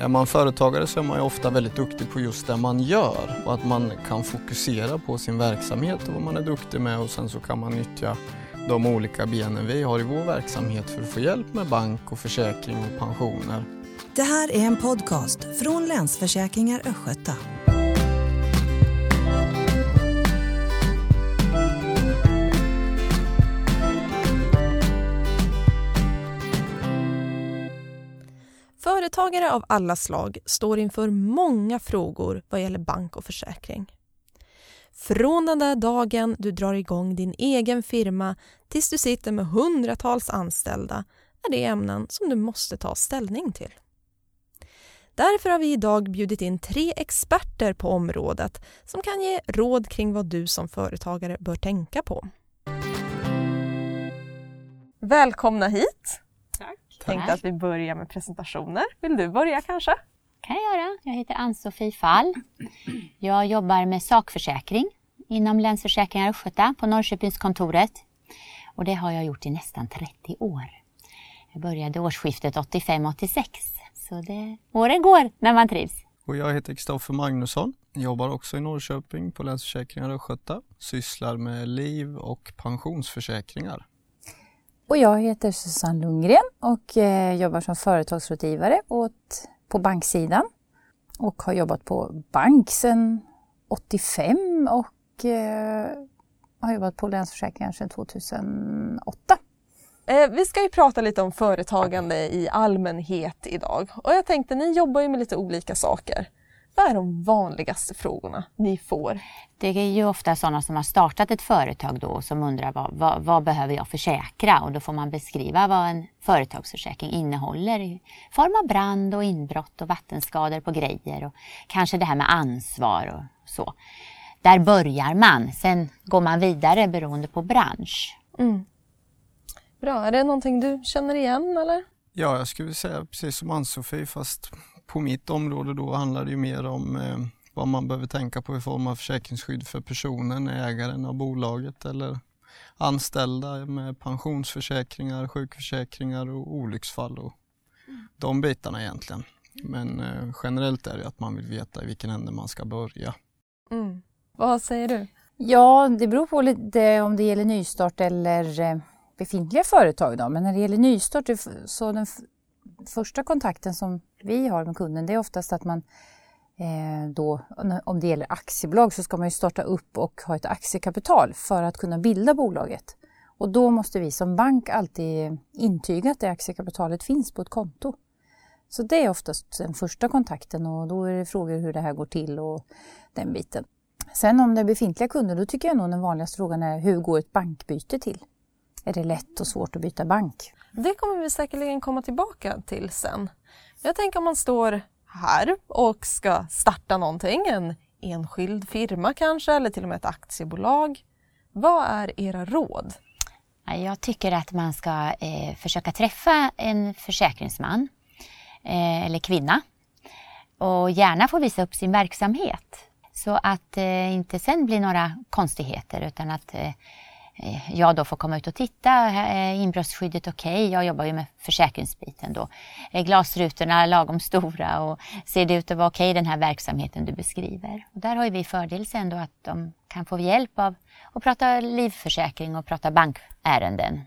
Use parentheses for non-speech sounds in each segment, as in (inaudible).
Är man företagare så är man ju ofta väldigt duktig på just det man gör och att man kan fokusera på sin verksamhet och vad man är duktig med och sen så kan man nyttja de olika benen vi har i vår verksamhet för att få hjälp med bank och försäkring och pensioner. Det här är en podcast från Länsförsäkringar Östgöta. Företagare av alla slag står inför många frågor vad gäller bank och försäkring. Från den där dagen du drar igång din egen firma tills du sitter med hundratals anställda är det ämnen som du måste ta ställning till. Därför har vi idag bjudit in tre experter på området som kan ge råd kring vad du som företagare bör tänka på. Välkomna hit! Tänkte att vi börjar med presentationer. Vill du börja kanske? kan jag göra. Jag heter Ann-Sofie Fall. Jag jobbar med sakförsäkring inom Länsförsäkringar Östgöta på Norrköpingskontoret. Och det har jag gjort i nästan 30 år. Jag började årsskiftet 85-86. Så det, åren går när man trivs. Och jag heter Kristoffer Magnusson. Jobbar också i Norrköping på Länsförsäkringar Östgöta. Sysslar med liv och pensionsförsäkringar. Och jag heter Susanne Lundgren och eh, jobbar som företagsrådgivare åt, på banksidan. Och har jobbat på bank sedan 85 och eh, har jobbat på Länsförsäkringar sedan 2008. Eh, vi ska ju prata lite om företagande i allmänhet idag och jag tänkte ni jobbar ju med lite olika saker. Vad är de vanligaste frågorna ni får? Det är ju ofta sådana som har startat ett företag då som undrar vad, vad, vad, behöver jag försäkra? Och då får man beskriva vad en företagsförsäkring innehåller i form av brand och inbrott och vattenskador på grejer och kanske det här med ansvar och så. Där börjar man, sen går man vidare beroende på bransch. Mm. Bra, är det någonting du känner igen eller? Ja, jag skulle säga precis som Ann-Sofie fast på mitt område då handlar det ju mer om eh, vad man behöver tänka på i form av försäkringsskydd för personen, ägaren av bolaget eller anställda med pensionsförsäkringar, sjukförsäkringar och olycksfall och de bitarna egentligen. Men eh, generellt är det att man vill veta i vilken ände man ska börja. Mm. Vad säger du? Ja, det beror på lite om det gäller nystart eller eh, befintliga företag. Då. Men när det gäller nystart så den första kontakten som vi har med kunden det är oftast att man eh, då, om det gäller aktiebolag så ska man ju starta upp och ha ett aktiekapital för att kunna bilda bolaget. Och då måste vi som bank alltid intyga att det aktiekapitalet finns på ett konto. Så det är oftast den första kontakten och då är det frågor hur det här går till och den biten. Sen om det är befintliga kunder, då tycker jag nog den vanligaste frågan är hur går ett bankbyte till? Är det lätt och svårt att byta bank? Det kommer vi säkerligen komma tillbaka till sen. Jag tänker om man står här och ska starta någonting, en enskild firma kanske eller till och med ett aktiebolag. Vad är era råd? Jag tycker att man ska eh, försöka träffa en försäkringsman eh, eller kvinna och gärna få visa upp sin verksamhet så att det eh, inte sen blir några konstigheter utan att eh, jag då får komma ut och titta. Är inbrottsskyddet okej? Okay? Jag jobbar ju med försäkringsbiten då. Är glasrutorna lagom stora och ser det ut att vara okej okay, den här verksamheten du beskriver? Och där har vi fördel sen då att de kan få hjälp av att prata livförsäkring och prata bankärenden.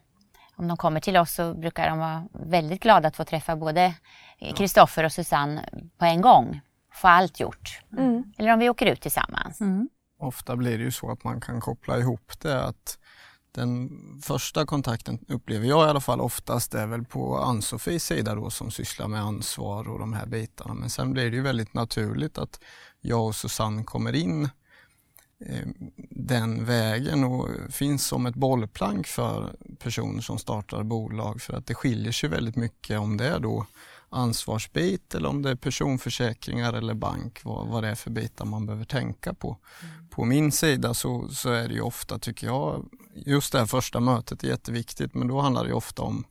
Om de kommer till oss så brukar de vara väldigt glada att få träffa både Kristoffer och Susanne på en gång. Få allt gjort. Mm. Eller om vi åker ut tillsammans. Mm. Ofta blir det ju så att man kan koppla ihop det att den första kontakten upplever jag i alla fall oftast är väl på Ann-Sofies sida då som sysslar med ansvar och de här bitarna. Men sen blir det ju väldigt naturligt att jag och Susanne kommer in eh, den vägen och finns som ett bollplank för personer som startar bolag för att det skiljer sig väldigt mycket om det är då ansvarsbit eller om det är personförsäkringar eller bank, vad, vad det är för bitar man behöver tänka på. Mm. På min sida så, så är det ju ofta, tycker jag, just det här första mötet är jätteviktigt men då handlar det ofta om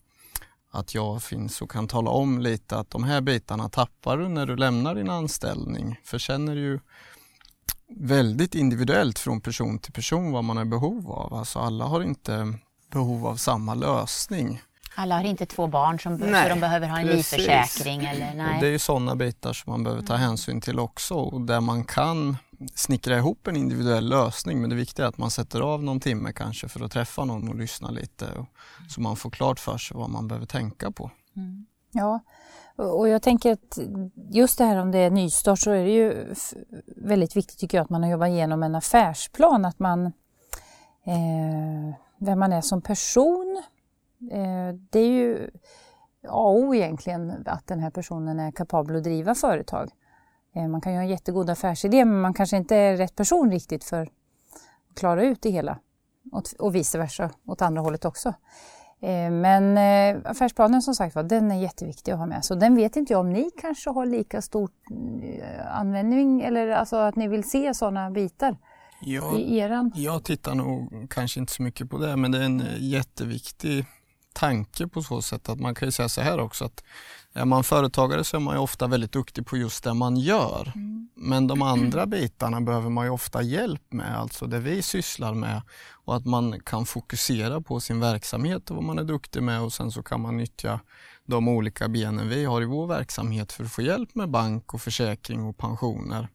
att jag finns och kan tala om lite att de här bitarna tappar du när du lämnar din anställning. För sen är det ju väldigt individuellt från person till person vad man är behov av. Alltså alla har inte behov av samma lösning. Alla har inte två barn som Nej, så de behöver ha en precis. livförsäkring eller nej. det är ju sådana bitar som man behöver ta hänsyn till också och där man kan snickra ihop en individuell lösning men det viktiga är att man sätter av någon timme kanske för att träffa någon och lyssna lite och, så man får klart för sig vad man behöver tänka på. Ja, och och jag tänker att just det här om det är nystart så är det ju f- väldigt viktigt tycker jag att man har jobbat igenom en affärsplan, att man eh, vem man är som person. Eh, det är ju A och O egentligen att den här personen är kapabel att driva företag. Eh, man kan ju ha en jättegod affärsidé men man kanske inte är rätt person riktigt för att klara ut det hela. Och, vice versa åt andra hållet också. Eh, Men affärsplanen som sagt var, den är jätteviktig att ha med. Så den vet inte jag om ni kanske har lika stor användning eller alltså att ni vill se sådana bitar Jag, i eran. jag tittar nog kanske inte så mycket på det men det är en jätteviktig tanke på så sätt att man kan ju säga så här också att är man företagare så är man ofta väldigt duktig på just det man gör. Men de andra bitarna behöver man ju ofta hjälp med, alltså det vi sysslar med och att man kan fokusera på sin verksamhet och vad man är duktig med och sen så kan man nyttja de olika benen vi har i vår verksamhet för att få hjälp med bank och försäkring och pensioner.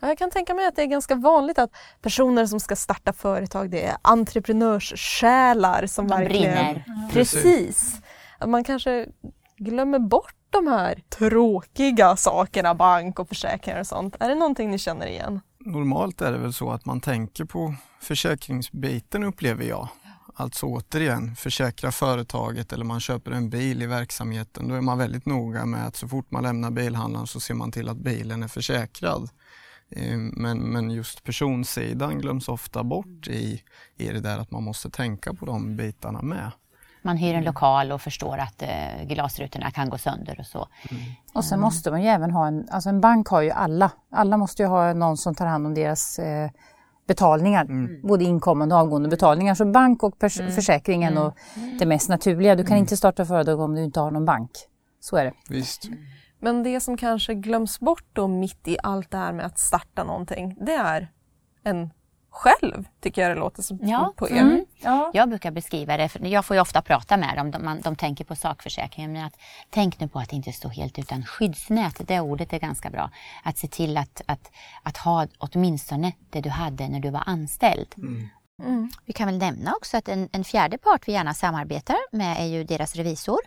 Ja, Jag kan tänka mig att det är ganska vanligt att personer som ska starta företag, det är entreprenörssjälar som De verkligen... brinner. Precis. Att man kanske glömmer bort de här tråkiga sakerna, bank och försäkringar och sånt. Är det någonting ni känner igen? Normalt är det väl så att man tänker på försäkringsbiten upplever jag. Alltså återigen, försäkra företaget eller man köper en bil i verksamheten. Då är man väldigt noga med att så fort man lämnar bilhandlaren så ser man till att bilen är försäkrad. Eh, Men, men just personsidan glöms ofta bort i, i det där att man måste tänka på de bitarna med. Man hyr en lokal och förstår att eh, glasrutorna kan gå sönder och så. Och sen måste man ju även ha en, alltså en bank har ju alla. Alla måste ju ha någon som tar hand om deras eh, betalningar, både inkommande och avgående betalningar. Så bank och pers- försäkringen och det mest naturliga. Du kan inte starta företag om du inte har någon bank. Så är det. Visst. Men det som kanske glöms bort då mitt i allt det här med att starta någonting, det är en själv, tycker jag det låter som Ja, på er. mm. Ja. Jag brukar beskriva det, för jag får ju ofta prata med dem, de, man, de tänker på sakförsäkringen, men att tänk nu på att inte stå helt utan skyddsnät, det ordet är ganska bra. Att se till att, att, att ha åtminstone det du hade när du var anställd. Mm. Vi kan väl nämna också att en, en fjärde part vi gärna samarbetar med är ju deras revisor.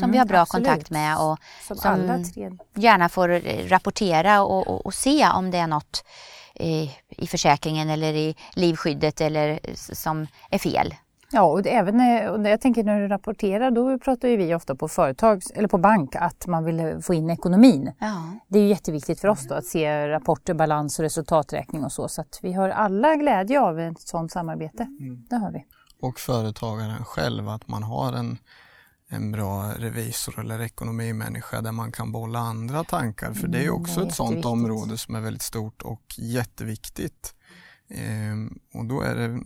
Som vi har bra absolut. kontakt med och Som, Som- alla tre. gärna får eh, rapportera och, och, och se om det är något eh, i försäkringen eller i livskyddet eller s- som är fel. Ja, och det, även när, och jag tänker när du rapporterar, då pratar ju vi ofta på företag eller på bank att man vill få in ekonomin. Ja. Det är ju jätteviktigt för oss då att se rapporter, balans och resultaträkning och så. Så att vi har alla glädje av ett sådant samarbete. Det har vi. och företagaren själv att man har en, en bra revisor eller ekonomimänniska där man kan bolla andra tankar för det är Mm, också det är ett sådant område som är väldigt stort och jätteviktigt. Ehm, och då är det,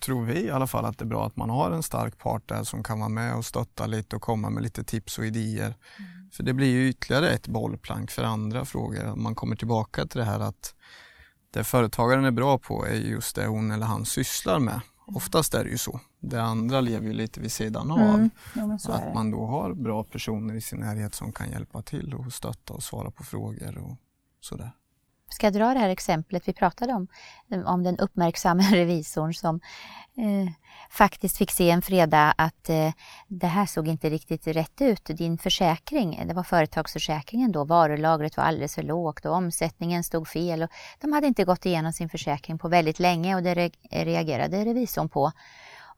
tror vi i alla fall, att det är bra att man har en stark part där som kan vara med och stötta lite och komma med lite tips och idéer. Mm. För det blir ju ytterligare ett bollplank för andra frågor. Man kommer tillbaka till det här att det företagaren är bra på är just det hon eller han sysslar med. Oftast är det ju så. Det andra lever ju lite vid sidan av. Mm. Ja, men så är Att man då har bra personer i sin närhet som kan hjälpa till och stötta och svara på frågor och sådär. Ska jag dra det här exemplet vi pratade om? Om den uppmärksamma (laughs) revisorn som eh, faktiskt fick se en fredag att eh, det här såg inte riktigt rätt ut. Din försäkring, det var företagsförsäkringen då, varulagret var alldeles för lågt och omsättningen stod fel. Och de hade inte gått igenom sin försäkring på väldigt länge och det re- reagerade revisorn på.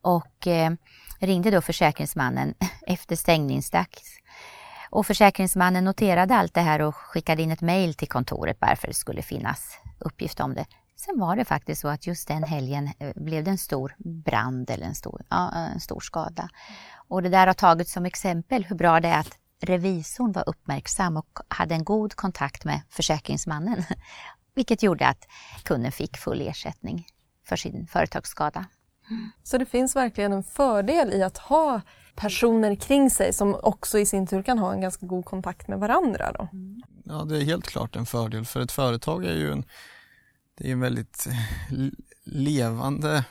Och eh, ringde då försäkringsmannen (laughs) efter stängningsdags. Och försäkringsmannen noterade allt det här och skickade in ett mejl till kontoret bara för att det skulle finnas uppgift om det. Sen var det faktiskt så att just den helgen eh, blev det en stor brand eller en stor, ja, eh, en stor skada. Och det där har tagits som exempel hur bra det är att revisorn var uppmärksam och hade en god kontakt med försäkringsmannen. (laughs) Vilket gjorde att kunden fick full ersättning för sin företagsskada. Så det finns verkligen en fördel i att ha personer kring sig som också i sin tur kan ha en ganska god kontakt med varandra. Då. Ja, det är helt klart en fördel för ett företag är ju en, det är en väldigt levande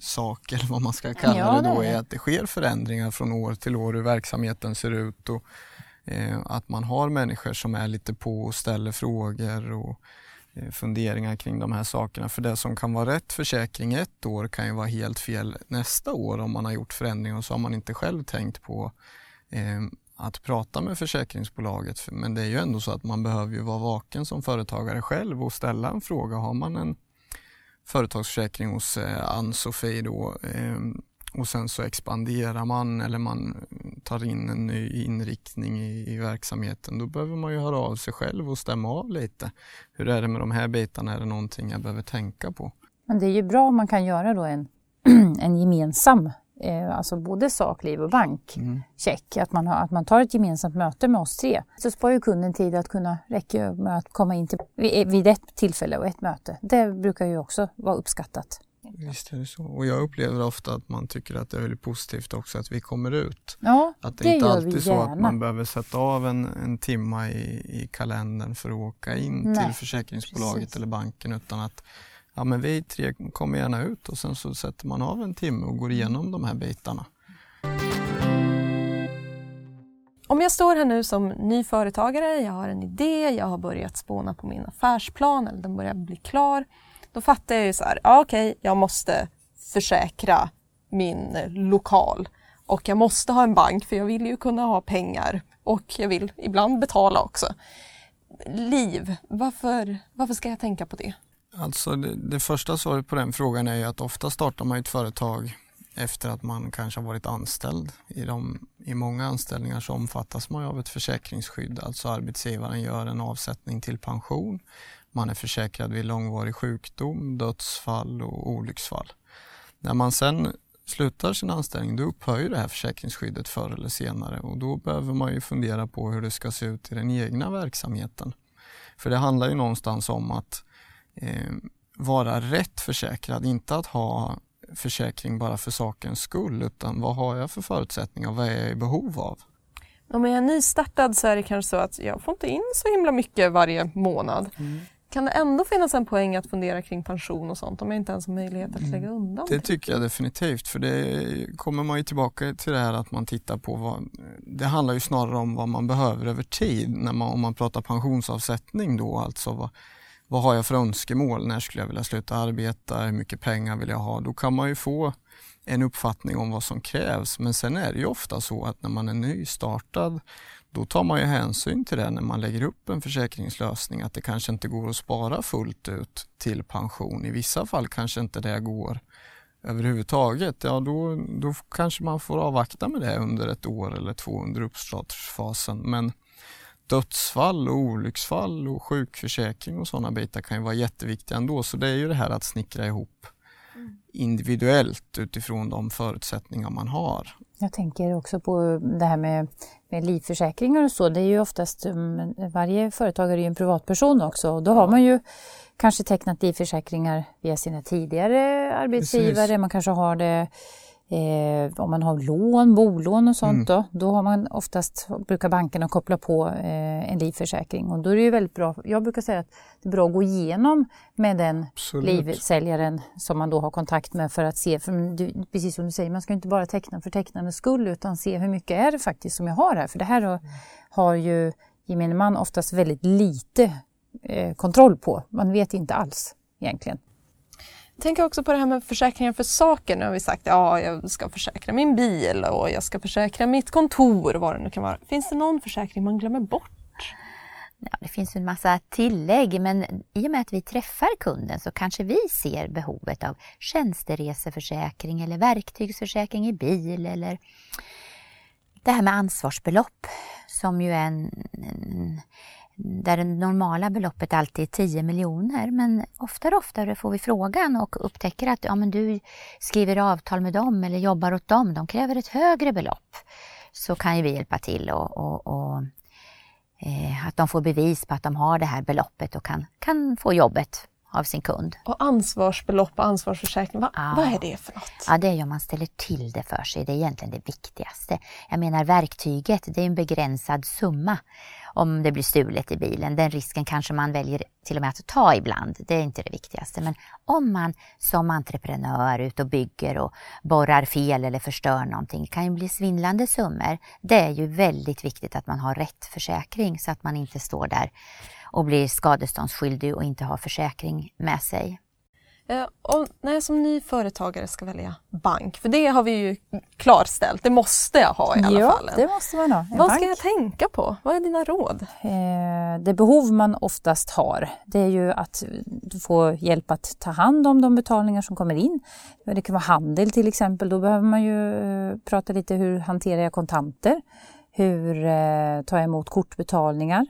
sak eller vad man ska kalla Ja, det då det är att det sker förändringar från år till år hur verksamheten ser ut och eh, att man har människor som är lite på och ställer frågor och Eh, funderingar kring de här sakerna. För det som kan vara rätt försäkring ett år kan ju vara helt fel nästa år om man har gjort förändringar och så har man inte själv tänkt på eh, att prata med försäkringsbolaget. Men det är ju ändå så att man behöver ju vara vaken som företagare själv och ställa en fråga. Har man en företagsförsäkring hos eh, Ann-Sofie då eh, och sen så expanderar man eller man tar in en ny inriktning i, i verksamheten. Då behöver man ju höra av sig själv och stämma av lite. Hur är det med de här bitarna? Är det någonting jag behöver tänka på? Men det är ju bra om man kan göra då en, (clears throat) en gemensam, eh, alltså både sakliv och bank, check. Att man, har, att man tar ett gemensamt möte med oss tre. Så sparar ju kunden tid att kunna räcka med att komma in till, vid, vid ett tillfälle och ett möte. Det brukar ju också vara uppskattat. Visst är det så. Och jag upplever ofta att man tycker att det är väldigt positivt också att vi kommer ut. Ja, Att det, det inte gör alltid är så att man behöver sätta av en, en timma i, i kalendern för att åka in Nej, till försäkringsbolaget precis. eller banken utan att ja, men vi tre kommer gärna ut och sen så sätter man av en timme och går igenom de här bitarna. Om jag står här nu som ny företagare, jag har en idé, jag har börjat spåna på min affärsplan eller den börjar bli klar. Då fattar jag ju så här, ja, okej, jag måste försäkra min lokal och jag måste ha en bank för jag vill ju kunna ha pengar och jag vill ibland betala också. Liv, varför, varför ska jag tänka på det? Alltså det, det första svaret på den frågan är ju att ofta startar man ett företag efter att man kanske har varit anställd. I, de, I många anställningar så omfattas man av ett försäkringsskydd, alltså arbetsgivaren gör en avsättning till pension. Man är försäkrad vid långvarig sjukdom, dödsfall och olycksfall. När man sen slutar sin anställning då upphör ju det här försäkringsskyddet förr eller senare och då behöver man ju fundera på hur det ska se ut i den egna verksamheten. För det handlar ju någonstans om att eh, vara rätt försäkrad, inte att ha försäkring bara för sakens skull utan vad har jag för förutsättningar, vad är jag i behov av? Om jag är nystartad så är det kanske så att jag får inte in så himla mycket varje månad. Kan det ändå finnas en poäng att fundera kring pension och sånt om jag inte ens har möjlighet att lägga undan? Det? tycker jag definitivt för det kommer man ju tillbaka till det här att man tittar på vad, det handlar ju snarare om vad man behöver över tid när man, om man pratar pensionsavsättning då alltså vad, vad har jag för önskemål, när skulle jag vilja sluta arbeta, hur mycket pengar vill jag ha, då kan man ju få en uppfattning om vad som krävs. Men sen är det ju ofta så att när man är nystartad då tar man ju hänsyn till det när man lägger upp en försäkringslösning att det kanske inte går att spara fullt ut till pension. I vissa fall kanske inte det går överhuvudtaget. Ja, då, då kanske man får avvakta med det under ett år eller två under uppstartsfasen. Men dödsfall och olycksfall och sjukförsäkring och sådana bitar kan ju vara jätteviktiga ändå. Så det är ju det här att snickra ihop individuellt utifrån de förutsättningar man har. Jag tänker också på det här med, med livförsäkringar och så. Det är ju oftast, um, varje företagare är ju en privatperson också och då har man ju kanske tecknat livförsäkringar via sina tidigare arbetsgivare. Precis. Man kanske har det eh, om man har lån, bolån och sånt då. Då har man oftast, brukar bankerna koppla på eh, en livförsäkring och då är det ju väldigt bra. Jag brukar säga att det är bra att gå igenom med den Absolut. livsäljaren som man då har kontakt med för att se, för du, precis som du säger, man ska inte bara teckna för tecknandets skull utan se hur mycket är det faktiskt som jag har här. För det här har, har ju gemene man oftast väldigt lite eh, kontroll på. Man vet inte alls egentligen. Jag tänker också på det här med försäkringar för saker. Nu har vi sagt att ja, jag ska försäkra min bil och jag ska försäkra mitt kontor, vad det nu kan vara. Finns det någon försäkring man glömmer bort? Ja, det finns en massa tillägg men i och med att vi träffar kunden så kanske vi ser behovet av tjänstereseförsäkring eller verktygsförsäkring i bil eller det här med ansvarsbelopp som ju är en, en där det normala beloppet alltid är 10 miljoner men oftare och oftare får vi frågan och upptäcker att ja, men du skriver avtal med dem eller jobbar åt dem, de kräver ett högre belopp. Så kan ju vi hjälpa till och, och, och eh, att de får bevis på att de har det här beloppet och kan, kan få jobbet av sin kund. Och ansvarsbelopp och ansvarsförsäkring, vad, Ja. vad är det för något? Ja, det är ju om man ställer till det för sig. Det är egentligen det viktigaste. Jag menar verktyget, det är en begränsad summa om det blir stulet i bilen. Den risken kanske man väljer till och med att ta ibland. Det är inte det viktigaste. Men om man som entreprenör är ute och bygger och borrar fel eller förstör någonting, det kan ju bli svindlande summor. Det är ju väldigt viktigt att man har rätt försäkring så att man inte står där och blir skadeståndsskyldig och inte har försäkring med sig. Eh, och när jag som ny företagare ska välja bank, för det har vi ju klarställt, det måste jag ha i alla ja, fall. det måste man ha. Vad bank. ska jag tänka på? Vad är dina råd? Eh, det behov man oftast har det är ju att få hjälp att ta hand om de betalningar som kommer in. Det kan vara handel till exempel. Då behöver man ju eh, prata lite hur hanterar jag kontanter? Hur eh, tar jag emot kortbetalningar?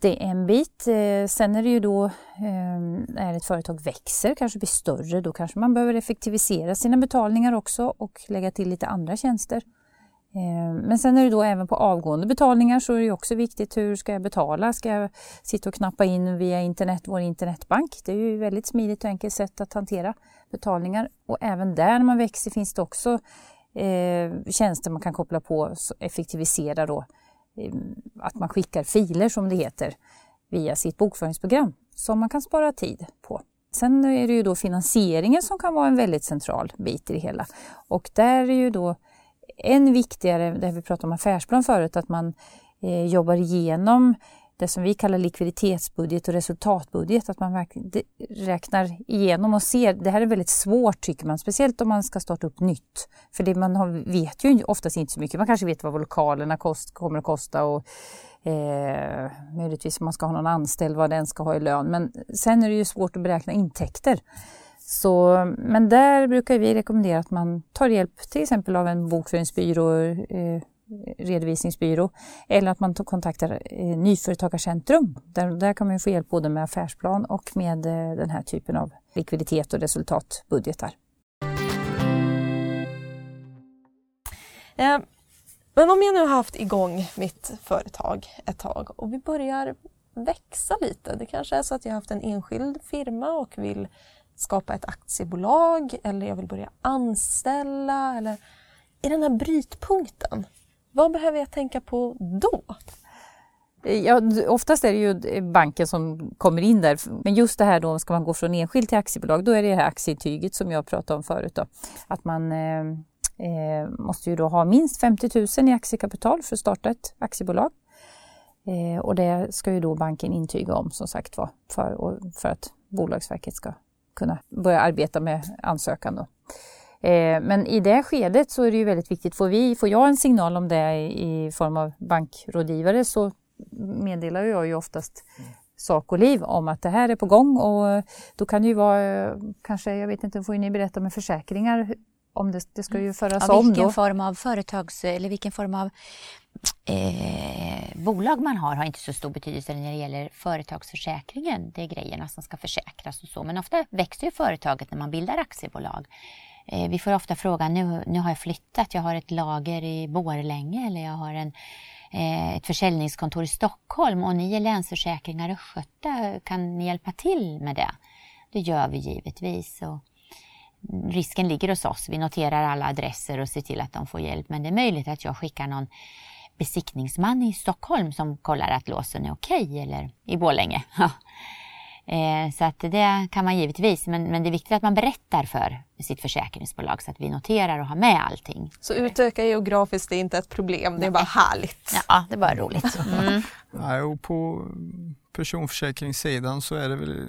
Det är en bit. Eh, sen är det ju då ehm, när ett företag växer, kanske blir större, då kanske man behöver effektivisera sina betalningar också och lägga till lite andra tjänster. Ehm, men sen är det då även på avgående betalningar så är det också viktigt hur ska jag betala? Ska jag sitta och knappa in via internet, vår internetbank? Det är ju ett väldigt smidigt och enkelt sätt att hantera betalningar. Och även där när man växer finns det också eh, tjänster man kan koppla på och effektivisera då eh, Eh, att man skickar filer som det heter via sitt bokföringsprogram som man kan spara tid på. Sen är det ju då finansieringen som kan vara en väldigt central bit i det hela. Och där är ju då än viktigare, det vi pratade om affärsplan förut, att man eh, jobbar igenom det som vi kallar likviditetsbudget och resultatbudget, att man räknar igenom och ser. Det här är väldigt svårt tycker man, speciellt om man ska starta upp nytt. För det man har, vet ju oftast inte så mycket. Man kanske vet vad lokalerna kost, kommer att kosta och eh, möjligtvis om man ska ha någon anställd, vad den ska ha i lön. Men sen är det ju svårt att beräkna intäkter. Så, men där brukar vi rekommendera att man tar hjälp till exempel av en bokföringsbyrå, eh, redovisningsbyrå eller att man kontaktar eh, Nyföretagarcentrum. Där, där kan man ju få hjälp både med affärsplan och med eh, den här typen av likviditet och resultatbudgetar. Eh, Men om jag nu har haft igång mitt företag ett tag och vi börjar växa lite. Det kanske är så att jag har haft en enskild firma och vill skapa ett aktiebolag eller jag vill börja anställa eller i den här brytpunkten. Vad behöver jag tänka på då? Ja, oftast är det ju banken som kommer in där. Men just det här då, ska man gå från enskild till aktiebolag, då är det det här aktieintyget som jag pratade om förut. Då. Att man eh, eh måste ju då ha minst 50 000 i aktiekapital för att starta ett aktiebolag. Eh, och det ska ju då banken intyga om som sagt var, för, för att Bolagsverket ska kunna börja arbeta med ansökan. Då. Eh, Men i det skedet så är det ju väldigt viktigt. Får, vi, får jag en signal om det i form av bankrådgivare så meddelar jag ju oftast sak och liv om att det här är på gång och då kan det ju vara kanske, jag vet inte, får ni berätta med försäkringar om det, det ska ju föras Ja, om vilken då. form av företags eller vilken form av eh, bolag man har har inte så stor betydelse när det gäller företagsförsäkringen. Det är grejerna som ska försäkras och så. Men ofta växer ju företaget när man bildar aktiebolag. Eh, vi får ofta frågan, nu, nu har jag flyttat, jag har ett lager i Borlänge eller jag har en, eh, ett försäljningskontor i Stockholm och ni är Länsförsäkringar Östgöta, kan ni hjälpa till med det? Det gör vi givetvis. Och risken ligger hos oss. Vi noterar alla adresser och ser till att de får hjälp. Men det är möjligt att jag skickar någon besiktningsman i Stockholm som kollar att låsen är okej eller i Borlänge. (laughs) Eh, Så att det kan man givetvis, men, men det är viktigt att man berättar för sitt försäkringsbolag så att vi noterar och har med allting. Så utöka geografiskt är inte ett problem, det är bara härligt. Ja, det är bara roligt. Mm. Nej, och på personförsäkringssidan så är det väl,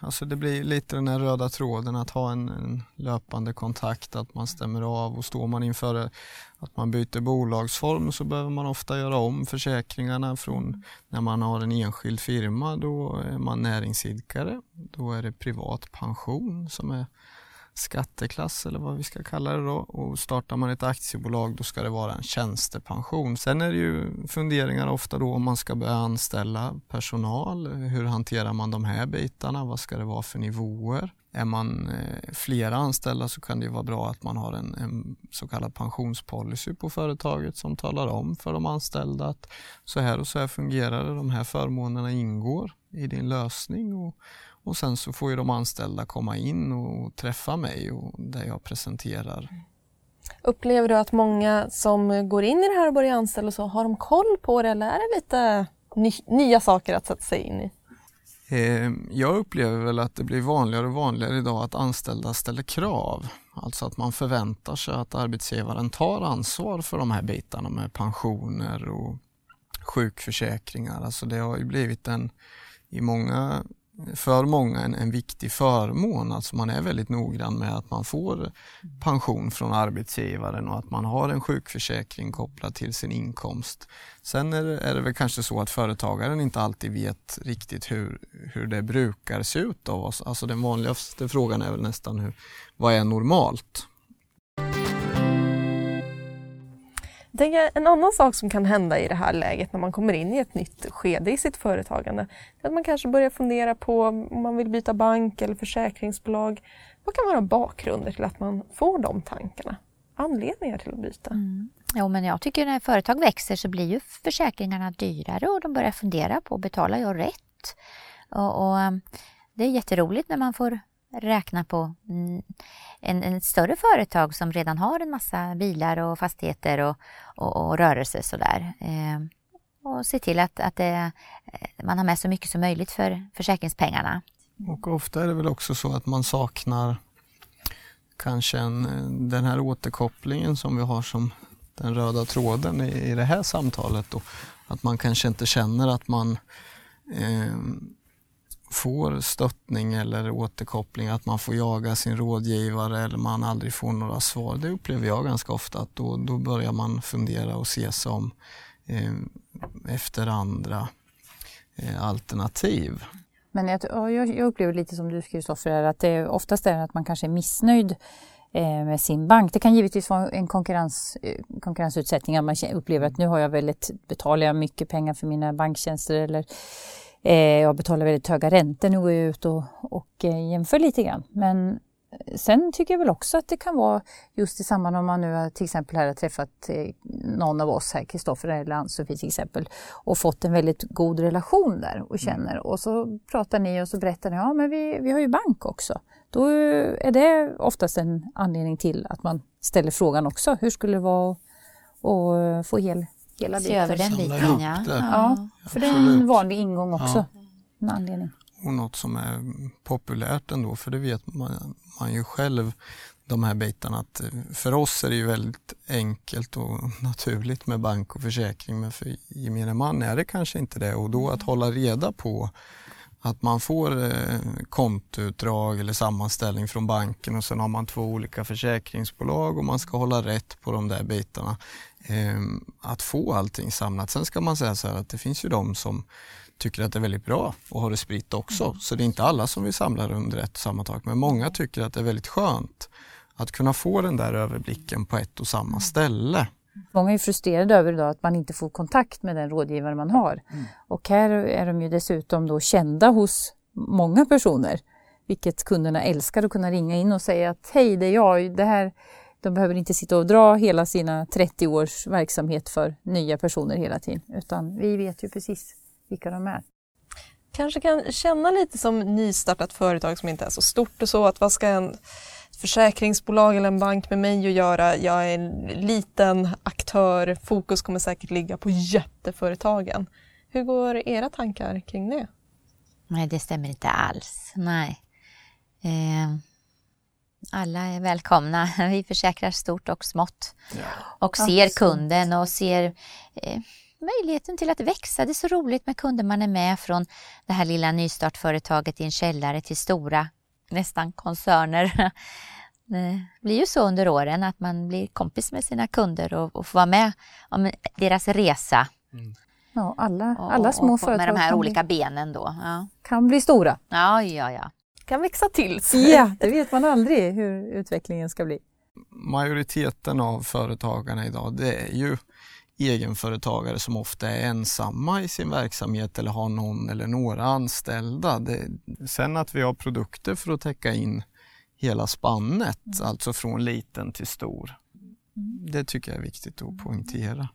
alltså det blir lite den här röda tråden att ha en, en löpande kontakt, att man stämmer av och står man inför att man byter bolagsform så behöver man ofta göra om försäkringarna från när man har en enskild firma, då är man näringsidkare, då är det privat pension som är skatteklass eller vad vi ska kalla det då och startar man ett aktiebolag då ska det vara en tjänstepension. Sen är det ju funderingar ofta då om man ska börja anställa personal. Hur hanterar man de här bitarna? Vad ska det vara för nivåer? Är man eh, flera anställda så kan det ju vara bra att man har en, en så kallad pensionspolicy på företaget som talar om för de anställda att så här och så här fungerar det, de här förmånerna ingår i din lösning och, och sen så får ju de anställda komma in och träffa mig och där jag presenterar. Upplever du att många som går in i det här och börjar anställa och så, har de koll på det eller är det lite ny, nya saker att sätta sig in i? Eh, jag upplever väl att det blir vanligare och vanligare idag att anställda ställer krav. Alltså att man förväntar sig att arbetsgivaren tar ansvar för de här bitarna med pensioner och sjukförsäkringar. Alltså det har ju blivit en, i många för många en, en viktig förmån. Alltså man är väldigt noggrann med att man får pension från arbetsgivaren och att man har en sjukförsäkring kopplad till sin inkomst. Sen är det, är det väl kanske så att företagaren inte alltid vet riktigt hur, hur det brukar se ut av oss. Alltså den vanligaste frågan är väl nästan hur, vad är normalt? Tänker, en annan sak som kan hända i det här läget när man kommer in i ett nytt skede i sitt företagande är att man kanske börjar fundera på om man vill byta bank eller försäkringsbolag. Vad kan vara bakgrunder till att man får de tankarna? Anledningar till att byta? Mm. Jo, men jag tycker när företag växer så blir ju försäkringarna dyrare och de börjar fundera på, betalar jag rätt? Och, och det är jätteroligt när man får räkna på mm, en, en större företag som redan har en massa bilar och fastigheter och, och, och rörelse sådär. Eh, och se till att, att det, eh, man har med så mycket som möjligt för försäkringspengarna. Och ofta är det väl också så att man saknar kanske en, den här återkopplingen som vi har som den röda tråden i, i det här samtalet. Då. Att man kanske inte känner att man eh, får stöttning eller återkoppling, att man får jaga sin rådgivare eller man aldrig får några svar. Det upplever jag ganska ofta att då, då börjar man fundera och se sig om eh, efter andra eh, alternativ. Men jag, jag, upplever lite som du Kristoffer, att det oftast är att man kanske är missnöjd eh, med sin bank. Det kan givetvis vara en konkurrens, eh, konkurrensutsättning, att man upplever att nu har jag väldigt, betalar jag mycket pengar för mina banktjänster eller jag betalar väldigt höga räntor. Nu går jag ut och, och eh, jämför lite grann. Men eh, sen tycker jag väl också att det kan vara just i samband om man nu har till exempel här har träffat någon av oss här, Kristoffer eller Ann-Sofie till exempel, och fått en väldigt god relation där och känner. Mm. Och så pratar ni och så berättar ni, ja men vi, vi har ju bank också. Då är det oftast en anledning till att man ställer frågan också, hur skulle det vara att få hel hela Se över den biten, ja. Ja. För det är en vanlig ingång också. Ja. En anledning. Och något som är populärt ändå, för det vet man, man ju själv de här bitarna att eh, för oss är det ju väldigt enkelt och (laughs) naturligt med bank och försäkring men för gemene man är det kanske inte det och då att hålla reda på att man får eh, kontoutdrag eller sammanställning från banken och sen har man två olika försäkringsbolag och man ska hålla rätt på de där bitarna. Ehm, att få allting samlat. Sen ska man säga så här att det finns ju de som tycker att det är väldigt bra att ha det spritt också. Mm. Så det är inte alla som vill samla det under ett och samma tak. Men många tycker att det är väldigt skönt att kunna få den där överblicken på ett och samma mm. ställe. Många är frustrerade över idag att man inte får kontakt med den rådgivare man har. Mm. Och här är de ju dessutom då kända hos många personer. Vilket kunderna älskar att kunna ringa in och säga att hej det är jag, det här de behöver inte sitta och dra hela sina 30 års verksamhet för nya personer hela tiden, utan vi vet ju precis vilka de är. Kanske kan känna lite som nystartat företag som inte är så stort och så, att vad ska en försäkringsbolag eller en bank med mig att göra? Jag är en liten aktör, fokus kommer säkert ligga på jätteföretagen. Hur går era tankar kring det? Nej, det stämmer inte alls. Nej. Eh, alla är välkomna. (laughs) Vi försäkrar stort och smått ja. och ser Absolut. kunden och ser eh, möjligheten till att växa. Det är så roligt med kunder man är med från det här lilla nystartföretaget i en källare till stora, nästan koncerner. (laughs) Det blir ju så under åren att man blir kompis med sina kunder och, och får vara med om deras resa. Mm. Ja, alla, alla små och, företag med de här olika bli, benen då. Ja. Kan bli stora. Ja, ja, ja kan växa till sig. Ja, det vet man aldrig hur utvecklingen ska bli. Majoriteten av företagarna idag det är ju egenföretagare som ofta är ensamma i sin verksamhet eller har någon eller några anställda. Det, sen att vi har produkter för att täcka in hela spannet, mm. alltså från liten till stor. Det tycker jag är viktigt att poängtera.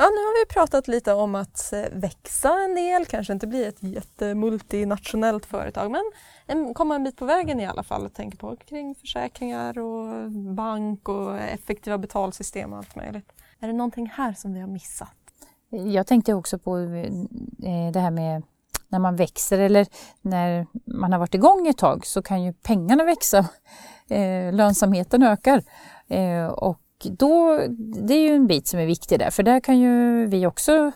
Ja, nu har vi pratat lite om att eh, växa en del, kanske inte bli ett jättemultinationellt företag men komma en bit på vägen i alla fall och tänka på kring försäkringar och bank och effektiva betalsystem och allt möjligt. Är det någonting här som vi har missat? Jag tänkte också på eh, det här med när man växer eller när man har varit igång ett tag så kan ju pengarna växa. Eh, lönsamheten ökar. Och då, det är ju en bit som är viktig där, för där kan ju vi också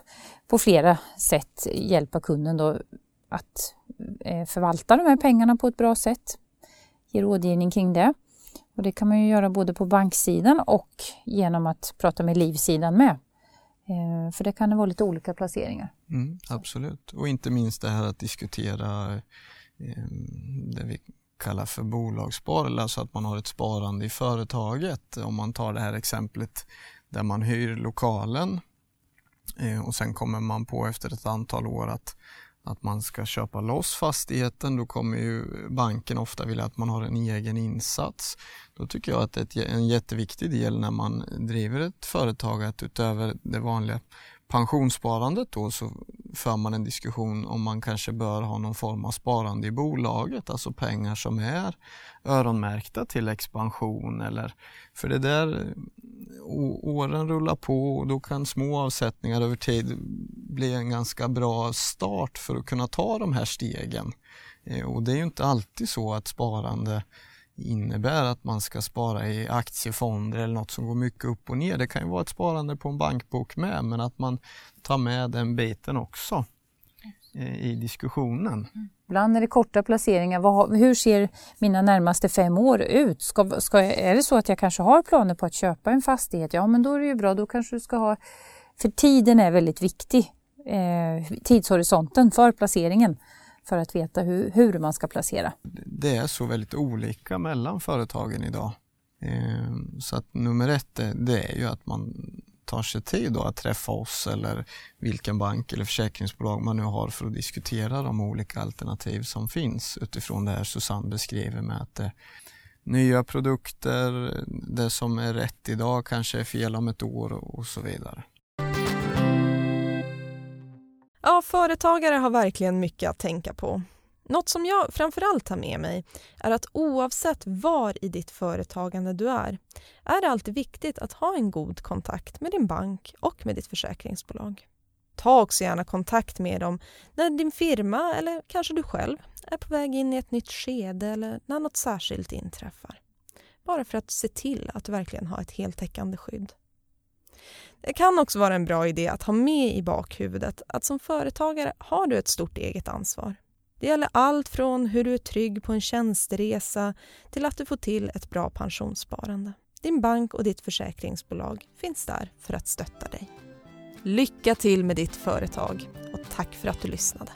på flera sätt hjälpa kunden då att eh, förvalta de här pengarna på ett bra sätt. Ge rådgivning kring det. Och det kan man ju göra både på banksidan och genom att prata med livsidan med. Eh, för det kan vara lite olika placeringar. Mm, absolut, och inte minst det här att diskutera eh, det vi kallar för bolagssparande, alltså att man har ett sparande i företaget. Om man tar det här exemplet där man hyr lokalen eh, och sen kommer man på efter ett antal år att att man ska köpa loss fastigheten, då kommer ju banken ofta vilja att man har en egen insats. Då tycker jag att det är en jätteviktig del när man driver ett företag att utöver det vanliga pensionssparandet då så för man en diskussion om man kanske bör ha någon form av sparande i bolaget, alltså pengar som är öronmärkta till expansion eller för det där åren rullar på och då kan små avsättningar över tid bli en ganska bra start för att kunna ta de här stegen. Eh, och det är ju inte alltid så att sparande innebär att man ska spara i aktiefonder eller något som går mycket upp och ner. Det kan ju vara ett sparande på en bankbok med men att man tar med den biten också eh, i diskussionen. Ibland är det korta placeringar. Vad, hur ser mina närmaste fem år ut? Ska, ska, är det så att jag kanske har planer på att köpa en fastighet? Ja, men då är det ju bra. Då kanske du ska ha... För tiden är väldigt viktig. Eh, tidshorisonten för placeringen för att veta hur, hur man ska placera. Det är så väldigt olika mellan företagen idag. Ehm, så att nummer ett det är ju att man tar sig tid att träffa oss eller vilken bank eller försäkringsbolag man nu har för att diskutera de olika alternativ som finns utifrån det här Susanne beskriver med att det, nya produkter, det som är rätt idag kanske är fel om ett år och så vidare. Ja, företagare har verkligen mycket att tänka på. Något som jag framförallt tar med mig är att oavsett var i ditt företagande du är, är det alltid viktigt att ha en god kontakt med din bank och med ditt försäkringsbolag. Ta också gärna kontakt med dem när din firma eller kanske du själv är på väg in i ett nytt skede eller när något särskilt inträffar. Bara för att se till att du verkligen har ett heltäckande skydd. Det kan också vara en bra idé att ha med i bakhuvudet att som företagare har du ett stort eget ansvar. Det gäller allt från hur du är trygg på en tjänsteresa till att du får till ett bra pensionssparande. Din bank och ditt försäkringsbolag finns där för att stötta dig. Lycka till med ditt företag och tack för att du lyssnade.